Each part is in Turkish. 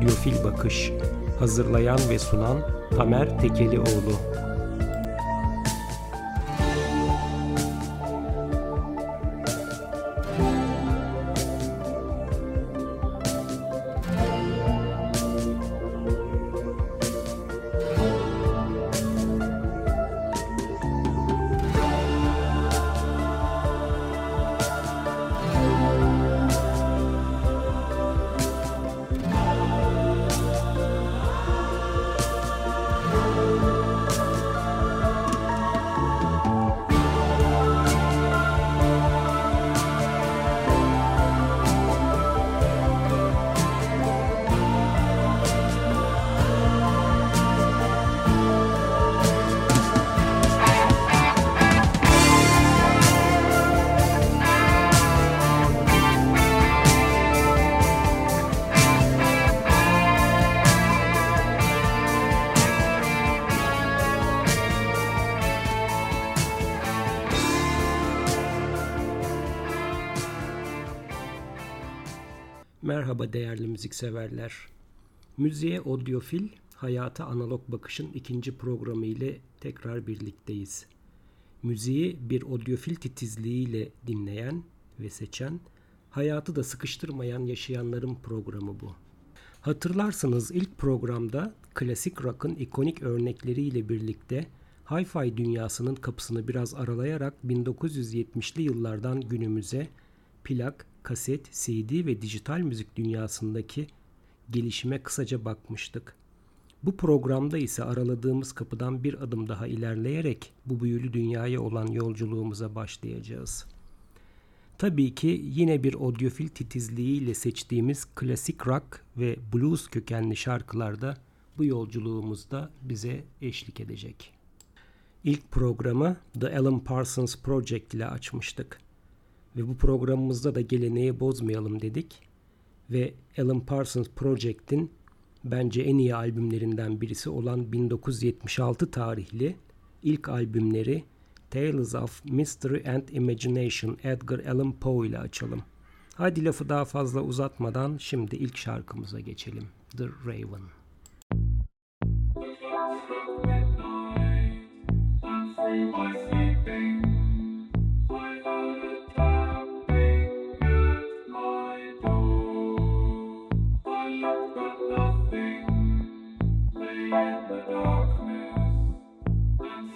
Odyofil Bakış Hazırlayan ve sunan Tamer Tekelioğlu Merhaba değerli müzikseverler. Müziğe Odyofil, Hayata Analog Bakış'ın ikinci programı ile tekrar birlikteyiz. Müziği bir odyofil titizliğiyle dinleyen ve seçen, hayatı da sıkıştırmayan yaşayanların programı bu. Hatırlarsınız ilk programda klasik rock'ın ikonik örnekleriyle birlikte hi-fi dünyasının kapısını biraz aralayarak 1970'li yıllardan günümüze plak, kaset, CD ve dijital müzik dünyasındaki gelişime kısaca bakmıştık. Bu programda ise araladığımız kapıdan bir adım daha ilerleyerek bu büyülü dünyaya olan yolculuğumuza başlayacağız. Tabii ki yine bir odyofil titizliğiyle seçtiğimiz klasik rock ve blues kökenli şarkılar da bu yolculuğumuzda bize eşlik edecek. İlk programı The Alan Parsons Project ile açmıştık ve bu programımızda da geleneği bozmayalım dedik ve Alan Parsons Project'in bence en iyi albümlerinden birisi olan 1976 tarihli ilk albümleri Tales of Mystery and Imagination Edgar Allan Poe ile açalım. Hadi lafı daha fazla uzatmadan şimdi ilk şarkımıza geçelim. The Raven. Free my sleeping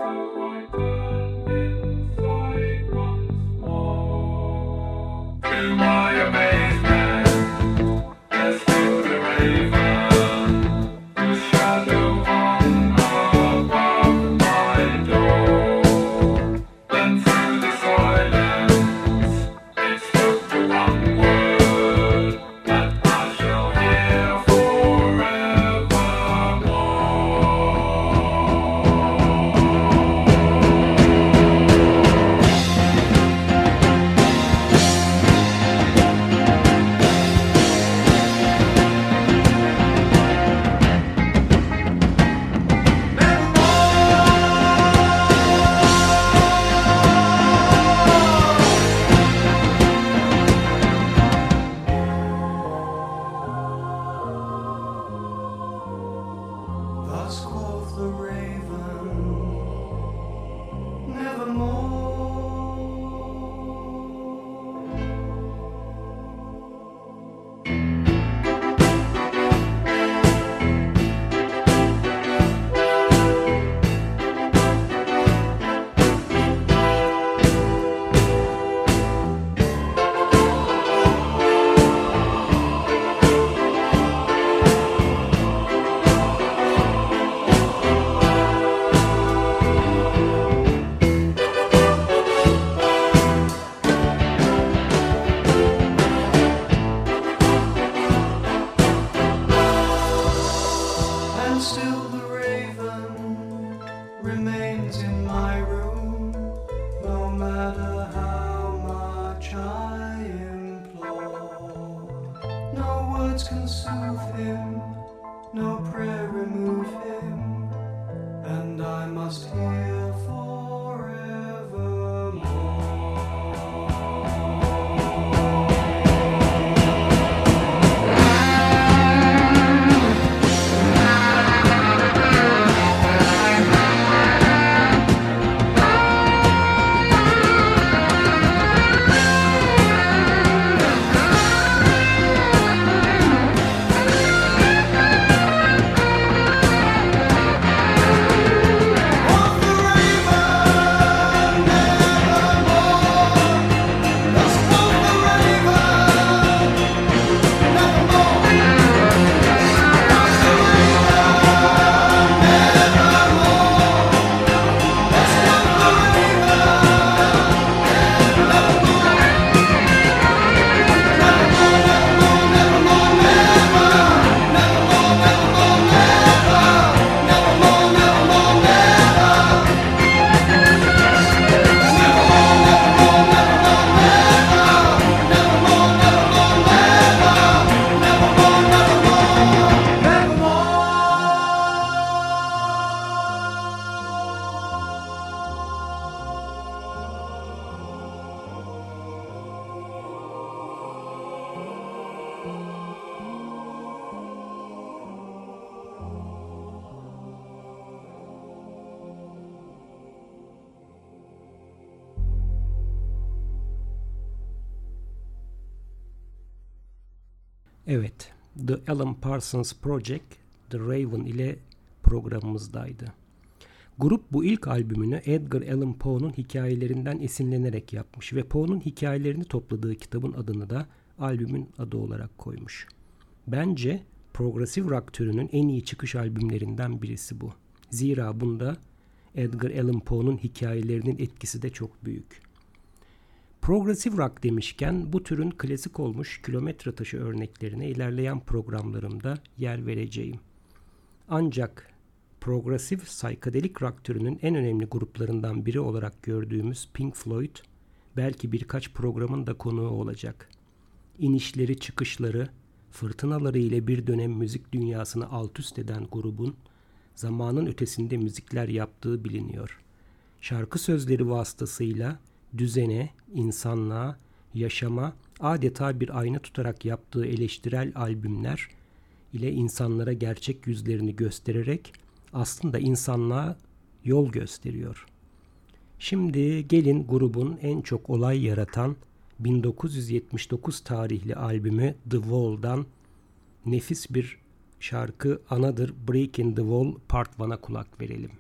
Bye. will Evet, The Alan Parsons Project, The Raven ile programımızdaydı. Grup bu ilk albümünü Edgar Allan Poe'nun hikayelerinden esinlenerek yapmış ve Poe'nun hikayelerini topladığı kitabın adını da albümün adı olarak koymuş. Bence progresif rock türünün en iyi çıkış albümlerinden birisi bu. Zira bunda Edgar Allan Poe'nun hikayelerinin etkisi de çok büyük. Progresif rock demişken bu türün klasik olmuş kilometre taşı örneklerine ilerleyen programlarımda yer vereceğim. Ancak progresif psychedelic rock türünün en önemli gruplarından biri olarak gördüğümüz Pink Floyd belki birkaç programın da konuğu olacak. İnişleri çıkışları, fırtınaları ile bir dönem müzik dünyasını alt üst eden grubun zamanın ötesinde müzikler yaptığı biliniyor. Şarkı sözleri vasıtasıyla düzene, insanlığa, yaşama adeta bir ayna tutarak yaptığı eleştirel albümler ile insanlara gerçek yüzlerini göstererek aslında insanlığa yol gösteriyor. Şimdi gelin grubun en çok olay yaratan 1979 tarihli albümü The Wall'dan nefis bir şarkı Another Break in the Wall Part 1'a kulak verelim.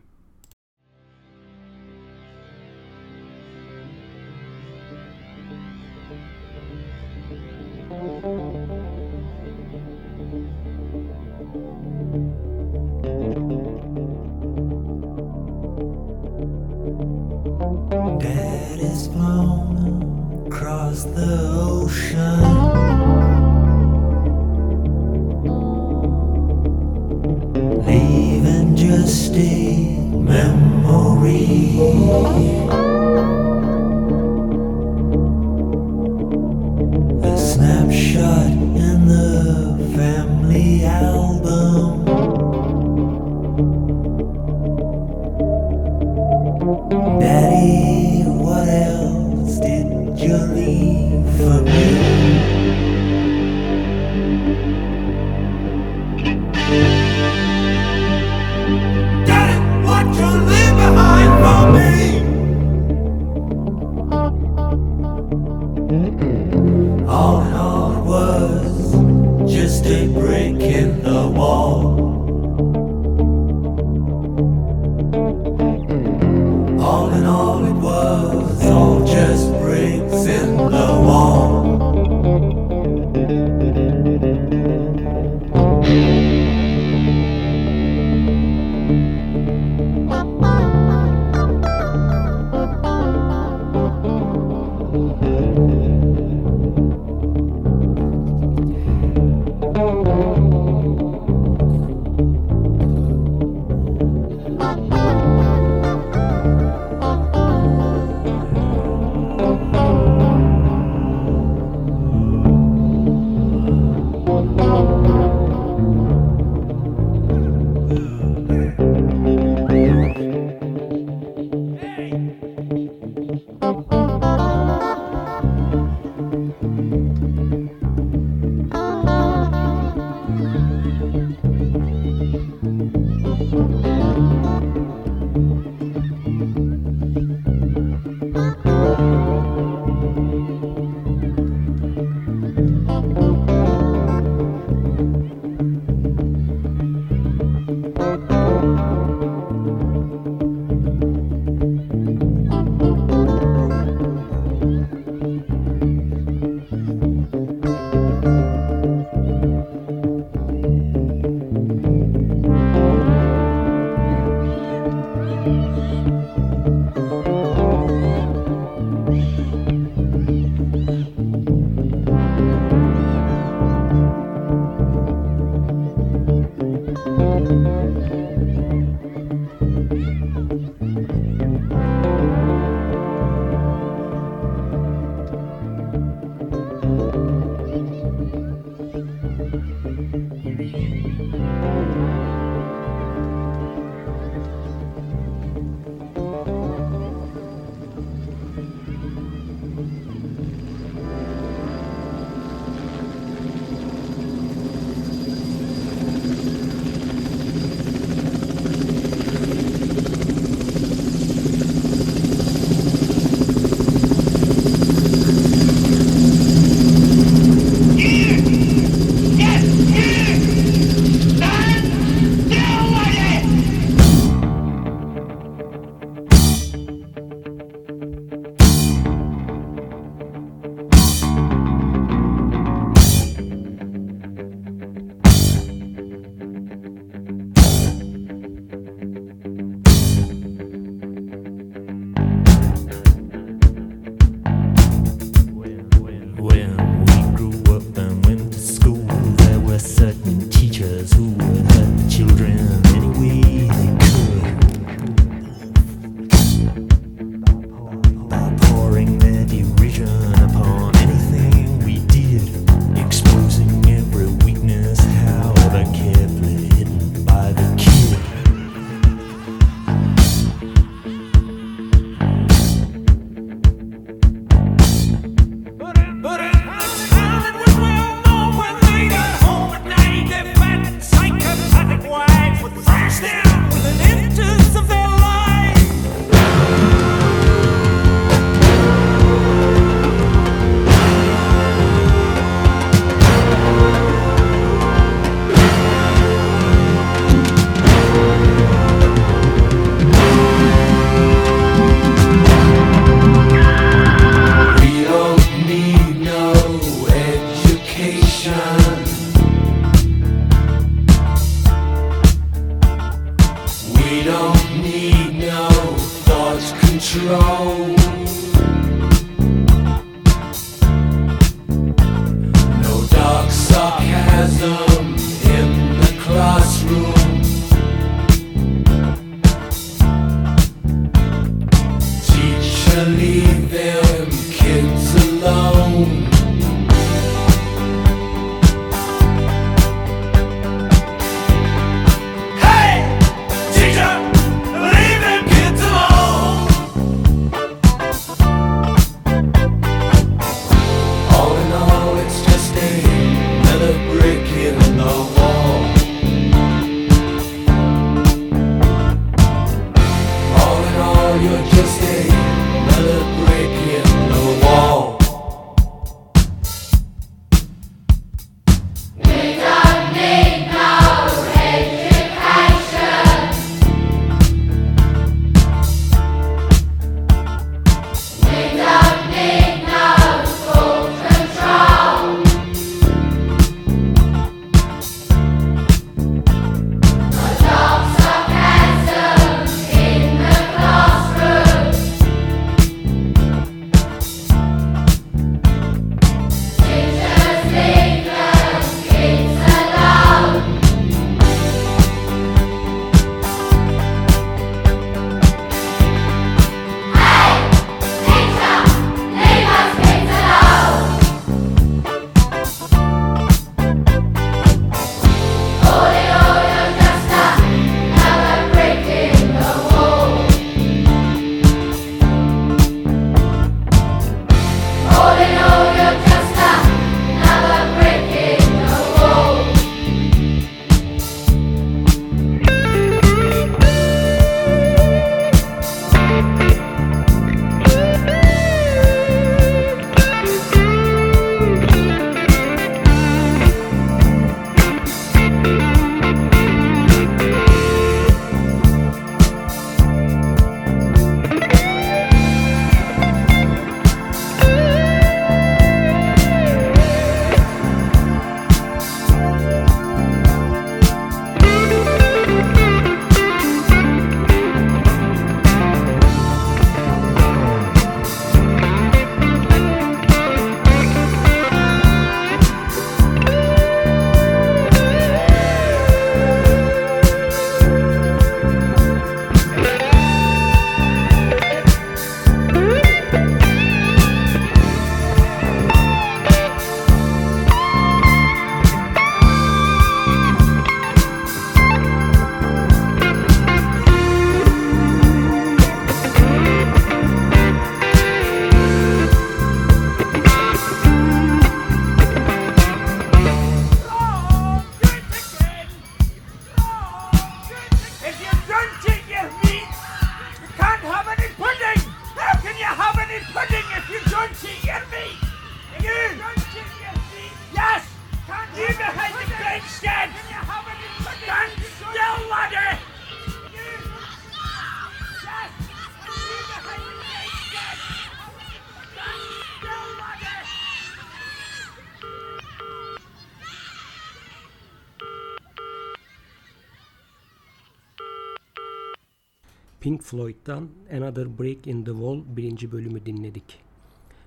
Floyd'dan Another Break in the Wall birinci bölümü dinledik.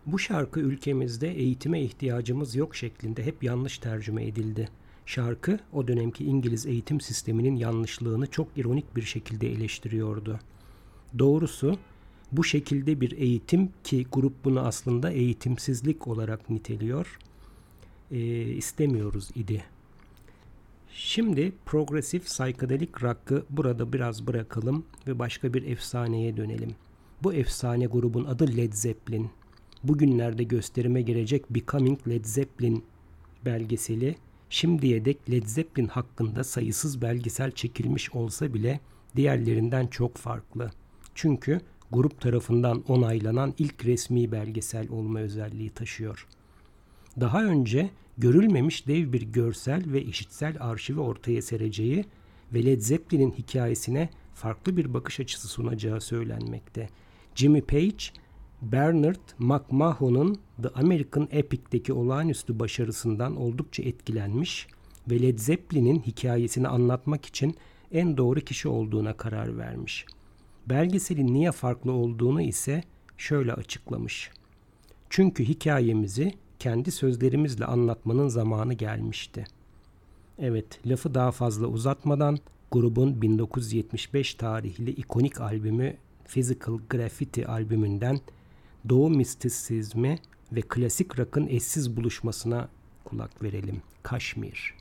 Bu şarkı ülkemizde eğitime ihtiyacımız yok şeklinde hep yanlış tercüme edildi. Şarkı o dönemki İngiliz eğitim sisteminin yanlışlığını çok ironik bir şekilde eleştiriyordu. Doğrusu bu şekilde bir eğitim ki grup bunu aslında eğitimsizlik olarak niteliyor e, istemiyoruz idi. Şimdi progresif psychedelic rock'ı burada biraz bırakalım ve başka bir efsaneye dönelim. Bu efsane grubun adı Led Zeppelin. Bugünlerde gösterime girecek Becoming Led Zeppelin belgeseli şimdiye dek Led Zeppelin hakkında sayısız belgesel çekilmiş olsa bile diğerlerinden çok farklı. Çünkü grup tarafından onaylanan ilk resmi belgesel olma özelliği taşıyor. Daha önce görülmemiş dev bir görsel ve işitsel arşivi ortaya sereceği ve Led Zeppelin'in hikayesine farklı bir bakış açısı sunacağı söylenmekte. Jimmy Page, Bernard McMahon'un The American Epic'teki olağanüstü başarısından oldukça etkilenmiş ve Led Zeppelin'in hikayesini anlatmak için en doğru kişi olduğuna karar vermiş. Belgeselin niye farklı olduğunu ise şöyle açıklamış. Çünkü hikayemizi kendi sözlerimizle anlatmanın zamanı gelmişti. Evet, lafı daha fazla uzatmadan grubun 1975 tarihli ikonik albümü Physical Graffiti albümünden Doğu mistisizmi ve klasik rock'ın eşsiz buluşmasına kulak verelim. Kaşmir.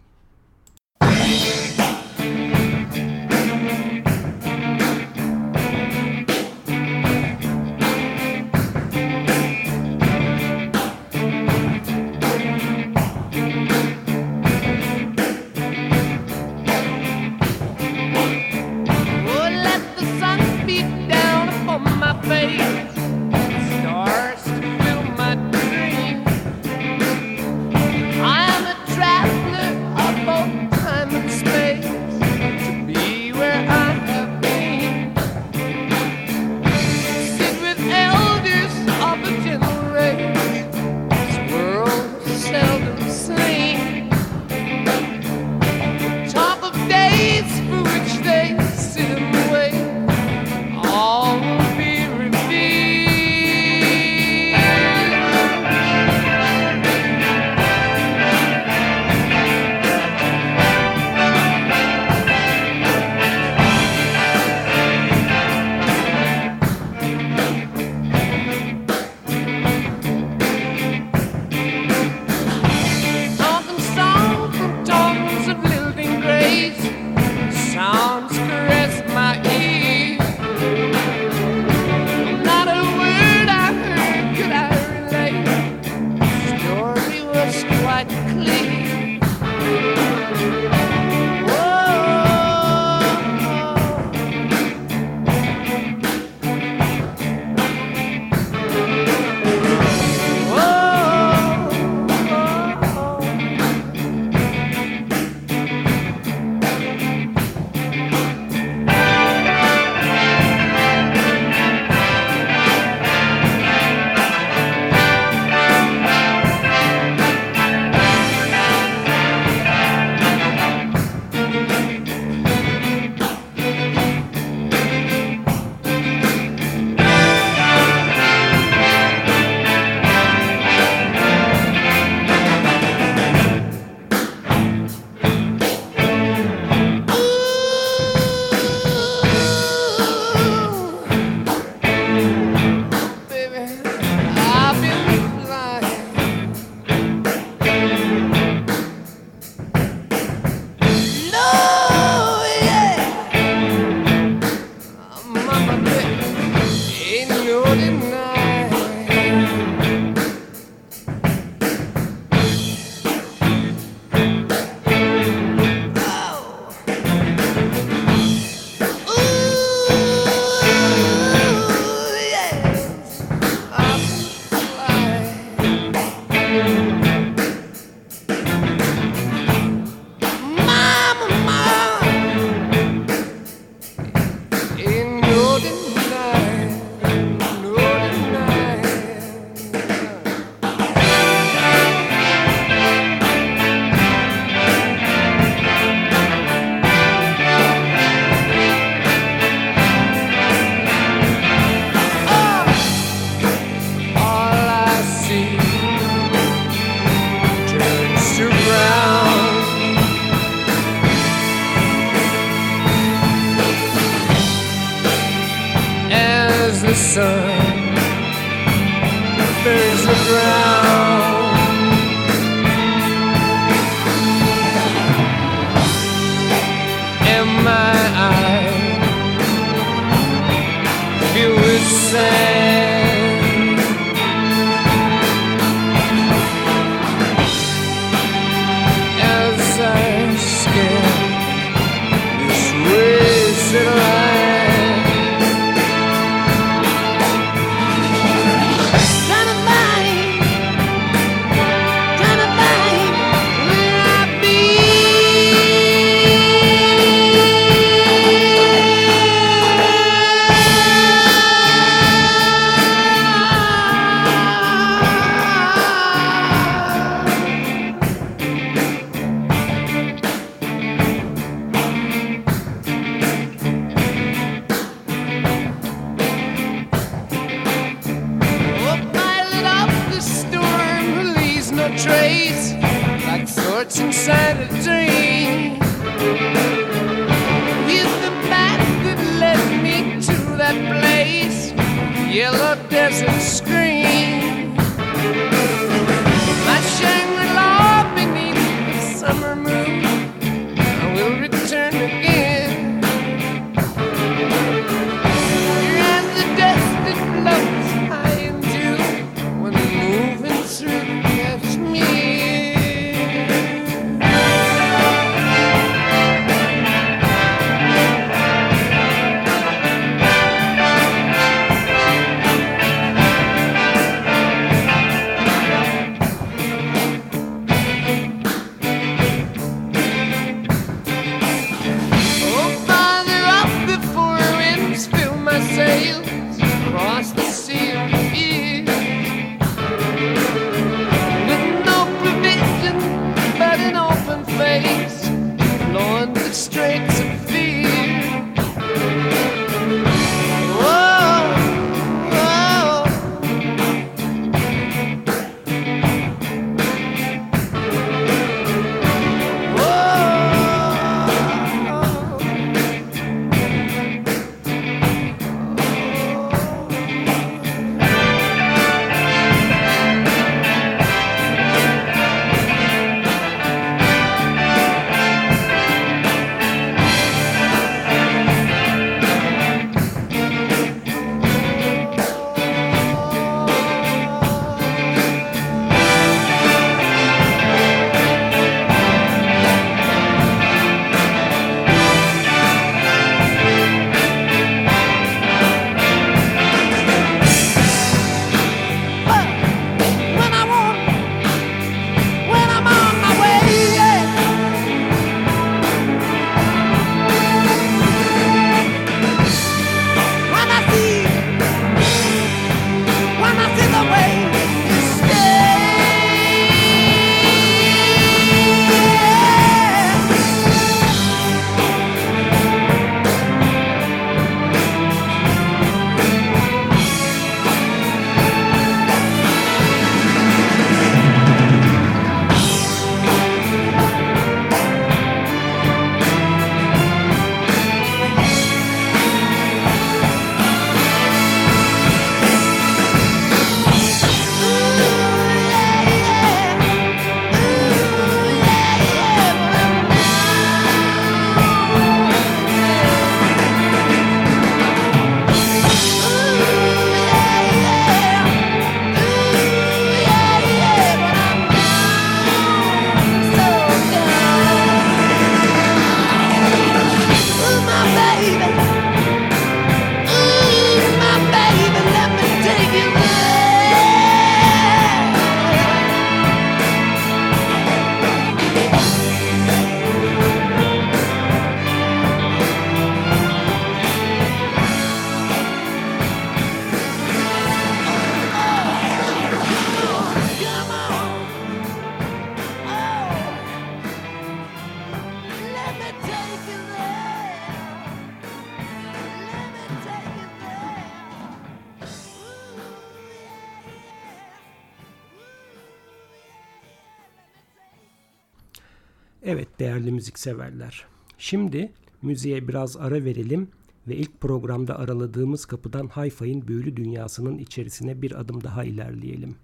Değerli müzikseverler. Şimdi müziğe biraz ara verelim ve ilk programda araladığımız kapıdan Hi-Fi'nin büyülü dünyasının içerisine bir adım daha ilerleyelim.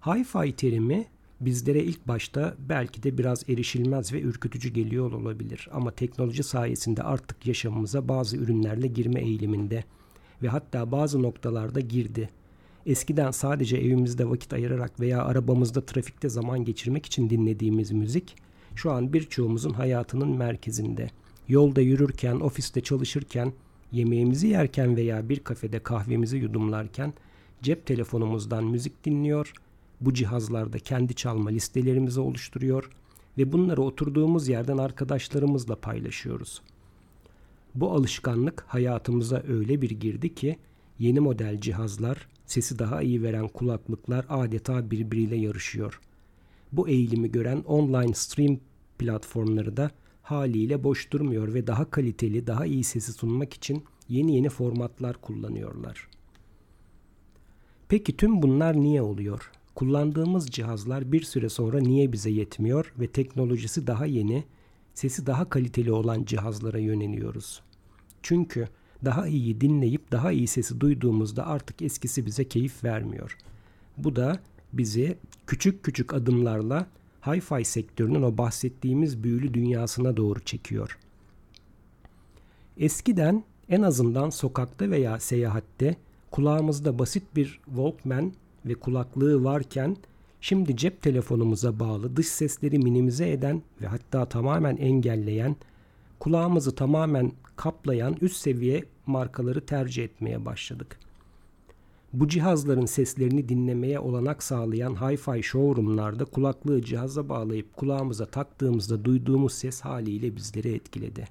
Hi-Fi terimi bizlere ilk başta belki de biraz erişilmez ve ürkütücü geliyor olabilir ama teknoloji sayesinde artık yaşamımıza bazı ürünlerle girme eğiliminde ve hatta bazı noktalarda girdi. Eskiden sadece evimizde vakit ayırarak veya arabamızda trafikte zaman geçirmek için dinlediğimiz müzik şu an birçoğumuzun hayatının merkezinde. Yolda yürürken, ofiste çalışırken, yemeğimizi yerken veya bir kafede kahvemizi yudumlarken cep telefonumuzdan müzik dinliyor, bu cihazlarda kendi çalma listelerimizi oluşturuyor ve bunları oturduğumuz yerden arkadaşlarımızla paylaşıyoruz. Bu alışkanlık hayatımıza öyle bir girdi ki yeni model cihazlar, sesi daha iyi veren kulaklıklar adeta birbiriyle yarışıyor. Bu eğilimi gören online stream platformları da haliyle boş durmuyor ve daha kaliteli, daha iyi sesi sunmak için yeni yeni formatlar kullanıyorlar. Peki tüm bunlar niye oluyor? Kullandığımız cihazlar bir süre sonra niye bize yetmiyor ve teknolojisi daha yeni, sesi daha kaliteli olan cihazlara yöneliyoruz? Çünkü daha iyi dinleyip daha iyi sesi duyduğumuzda artık eskisi bize keyif vermiyor. Bu da bizi küçük küçük adımlarla hi-fi sektörünün o bahsettiğimiz büyülü dünyasına doğru çekiyor. Eskiden en azından sokakta veya seyahatte kulağımızda basit bir Walkman ve kulaklığı varken şimdi cep telefonumuza bağlı dış sesleri minimize eden ve hatta tamamen engelleyen, kulağımızı tamamen kaplayan üst seviye markaları tercih etmeye başladık. Bu cihazların seslerini dinlemeye olanak sağlayan hi-fi showroomlarda kulaklığı cihaza bağlayıp kulağımıza taktığımızda duyduğumuz ses haliyle bizleri etkiledi.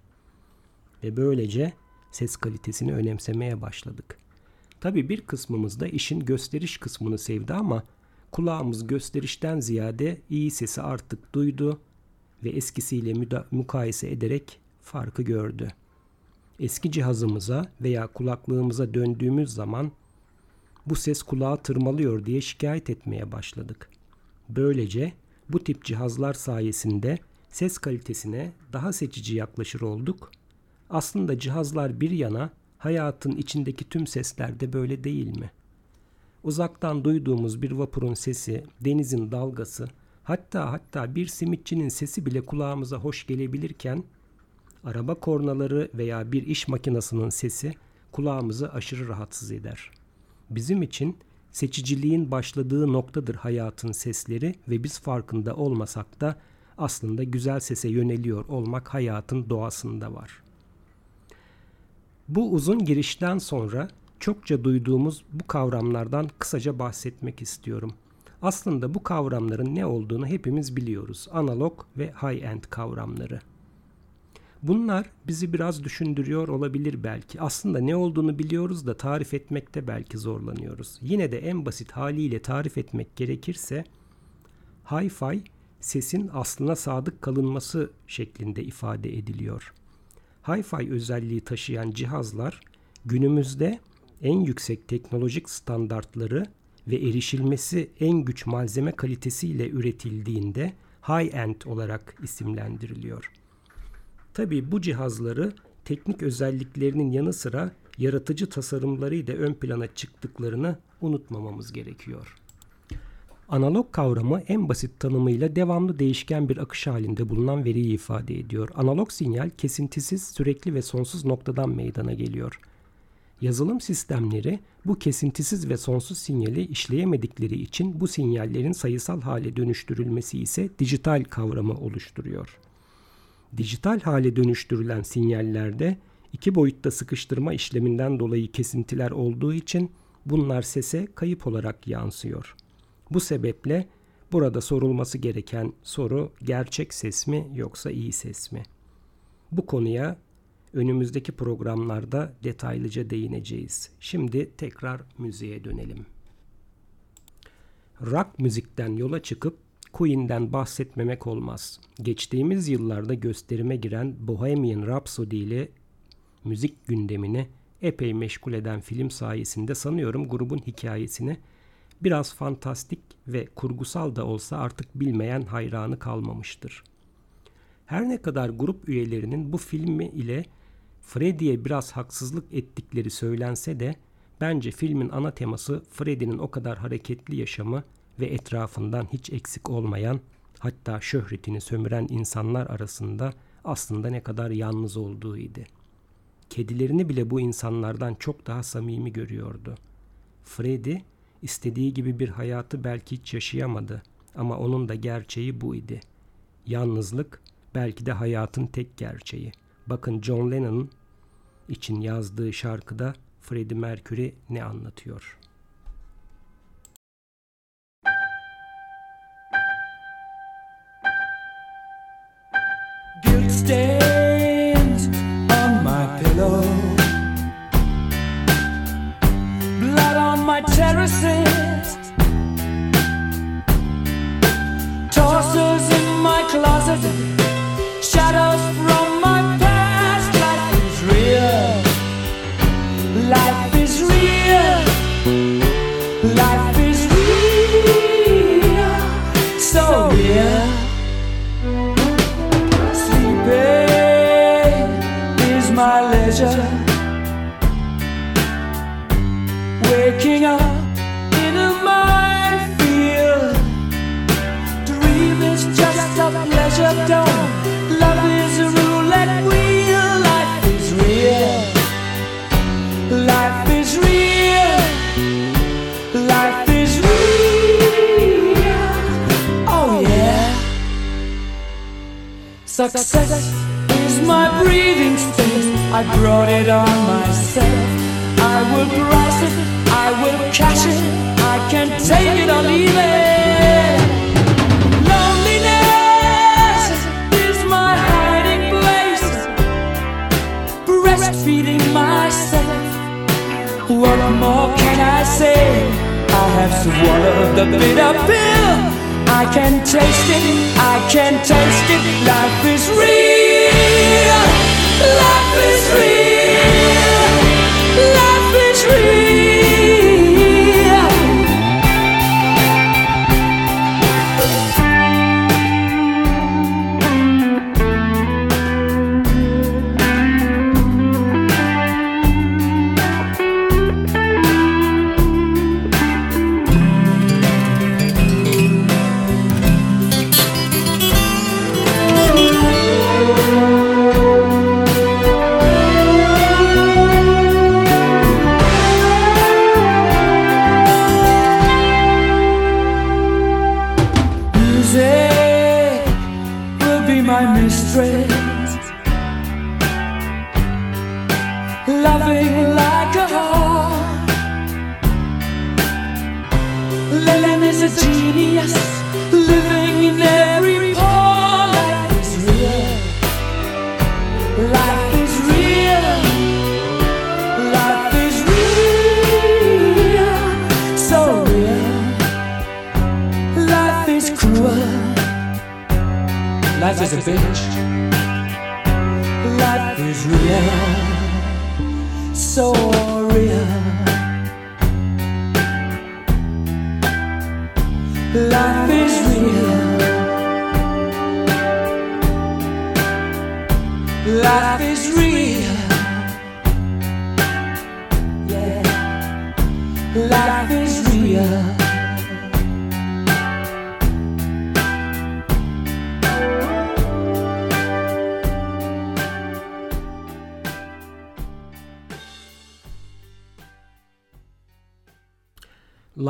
Ve böylece ses kalitesini önemsemeye başladık. Tabi bir kısmımız da işin gösteriş kısmını sevdi ama kulağımız gösterişten ziyade iyi sesi artık duydu ve eskisiyle mukayese ederek farkı gördü. Eski cihazımıza veya kulaklığımıza döndüğümüz zaman bu ses kulağa tırmalıyor diye şikayet etmeye başladık. Böylece bu tip cihazlar sayesinde ses kalitesine daha seçici yaklaşır olduk. Aslında cihazlar bir yana hayatın içindeki tüm sesler de böyle değil mi? Uzaktan duyduğumuz bir vapurun sesi, denizin dalgası, hatta hatta bir simitçinin sesi bile kulağımıza hoş gelebilirken araba kornaları veya bir iş makinesinin sesi kulağımızı aşırı rahatsız eder. Bizim için seçiciliğin başladığı noktadır hayatın sesleri ve biz farkında olmasak da aslında güzel sese yöneliyor olmak hayatın doğasında var. Bu uzun girişten sonra çokça duyduğumuz bu kavramlardan kısaca bahsetmek istiyorum. Aslında bu kavramların ne olduğunu hepimiz biliyoruz. Analog ve high-end kavramları. Bunlar bizi biraz düşündürüyor olabilir belki. Aslında ne olduğunu biliyoruz da tarif etmekte belki zorlanıyoruz. Yine de en basit haliyle tarif etmek gerekirse hi-fi sesin aslına sadık kalınması şeklinde ifade ediliyor. Hi-fi özelliği taşıyan cihazlar günümüzde en yüksek teknolojik standartları ve erişilmesi en güç malzeme kalitesiyle üretildiğinde high-end olarak isimlendiriliyor. Tabii bu cihazları teknik özelliklerinin yanı sıra yaratıcı tasarımlarıyla ön plana çıktıklarını unutmamamız gerekiyor. Analog kavramı en basit tanımıyla devamlı değişken bir akış halinde bulunan veriyi ifade ediyor. Analog sinyal kesintisiz, sürekli ve sonsuz noktadan meydana geliyor. Yazılım sistemleri bu kesintisiz ve sonsuz sinyali işleyemedikleri için bu sinyallerin sayısal hale dönüştürülmesi ise dijital kavramı oluşturuyor. Dijital hale dönüştürülen sinyallerde iki boyutta sıkıştırma işleminden dolayı kesintiler olduğu için bunlar sese kayıp olarak yansıyor. Bu sebeple burada sorulması gereken soru gerçek ses mi yoksa iyi ses mi? Bu konuya önümüzdeki programlarda detaylıca değineceğiz. Şimdi tekrar müziğe dönelim. Rock müzikten yola çıkıp Queen'den bahsetmemek olmaz. Geçtiğimiz yıllarda gösterime giren Bohemian Rhapsody ile müzik gündemini epey meşgul eden film sayesinde sanıyorum grubun hikayesini biraz fantastik ve kurgusal da olsa artık bilmeyen hayranı kalmamıştır. Her ne kadar grup üyelerinin bu filmi ile Freddy'ye biraz haksızlık ettikleri söylense de bence filmin ana teması Freddy'nin o kadar hareketli yaşamı ve etrafından hiç eksik olmayan hatta şöhretini sömüren insanlar arasında aslında ne kadar yalnız olduğuydu. Kedilerini bile bu insanlardan çok daha samimi görüyordu. Freddy istediği gibi bir hayatı belki hiç yaşayamadı ama onun da gerçeği bu idi. Yalnızlık belki de hayatın tek gerçeği. Bakın John Lennon'ın için yazdığı şarkıda Freddie Mercury ne anlatıyor? stay.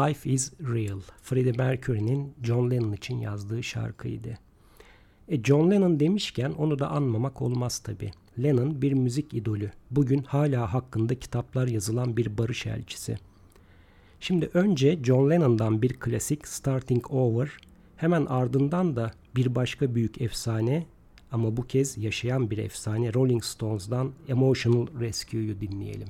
Life is Real, Freddie Mercury'nin John Lennon için yazdığı şarkıydı. E John Lennon demişken onu da anmamak olmaz tabi. Lennon bir müzik idolü. Bugün hala hakkında kitaplar yazılan bir barış elçisi. Şimdi önce John Lennon'dan bir klasik Starting Over, hemen ardından da bir başka büyük efsane ama bu kez yaşayan bir efsane Rolling Stones'dan Emotional Rescue'yu dinleyelim.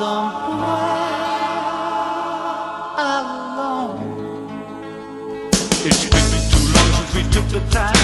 somewhere alone. It's been too long since we took the time.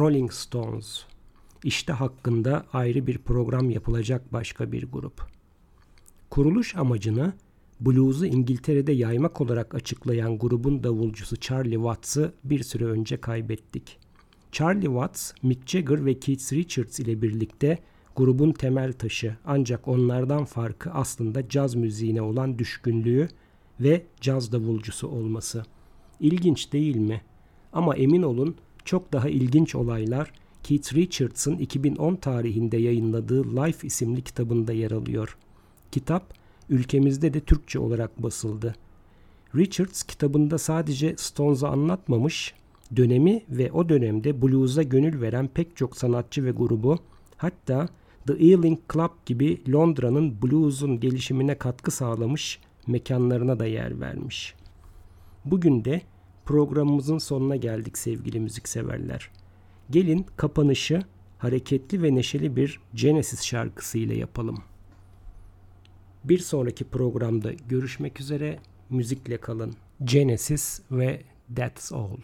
Rolling Stones. İşte hakkında ayrı bir program yapılacak başka bir grup. Kuruluş amacını blues'u İngiltere'de yaymak olarak açıklayan grubun davulcusu Charlie Watts'ı bir süre önce kaybettik. Charlie Watts, Mick Jagger ve Keith Richards ile birlikte grubun temel taşı ancak onlardan farkı aslında caz müziğine olan düşkünlüğü ve caz davulcusu olması. İlginç değil mi? Ama emin olun çok daha ilginç olaylar Keith Richards'ın 2010 tarihinde yayınladığı Life isimli kitabında yer alıyor. Kitap ülkemizde de Türkçe olarak basıldı. Richards kitabında sadece Stones'u anlatmamış, dönemi ve o dönemde blues'a gönül veren pek çok sanatçı ve grubu, hatta The Ealing Club gibi Londra'nın blues'un gelişimine katkı sağlamış mekanlarına da yer vermiş. Bugün de programımızın sonuna geldik sevgili müzikseverler. Gelin kapanışı hareketli ve neşeli bir Genesis şarkısı ile yapalım. Bir sonraki programda görüşmek üzere. Müzikle kalın. Genesis ve That's All.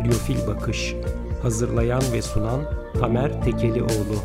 Odyofil Bakış Hazırlayan ve sunan Tamer Tekelioğlu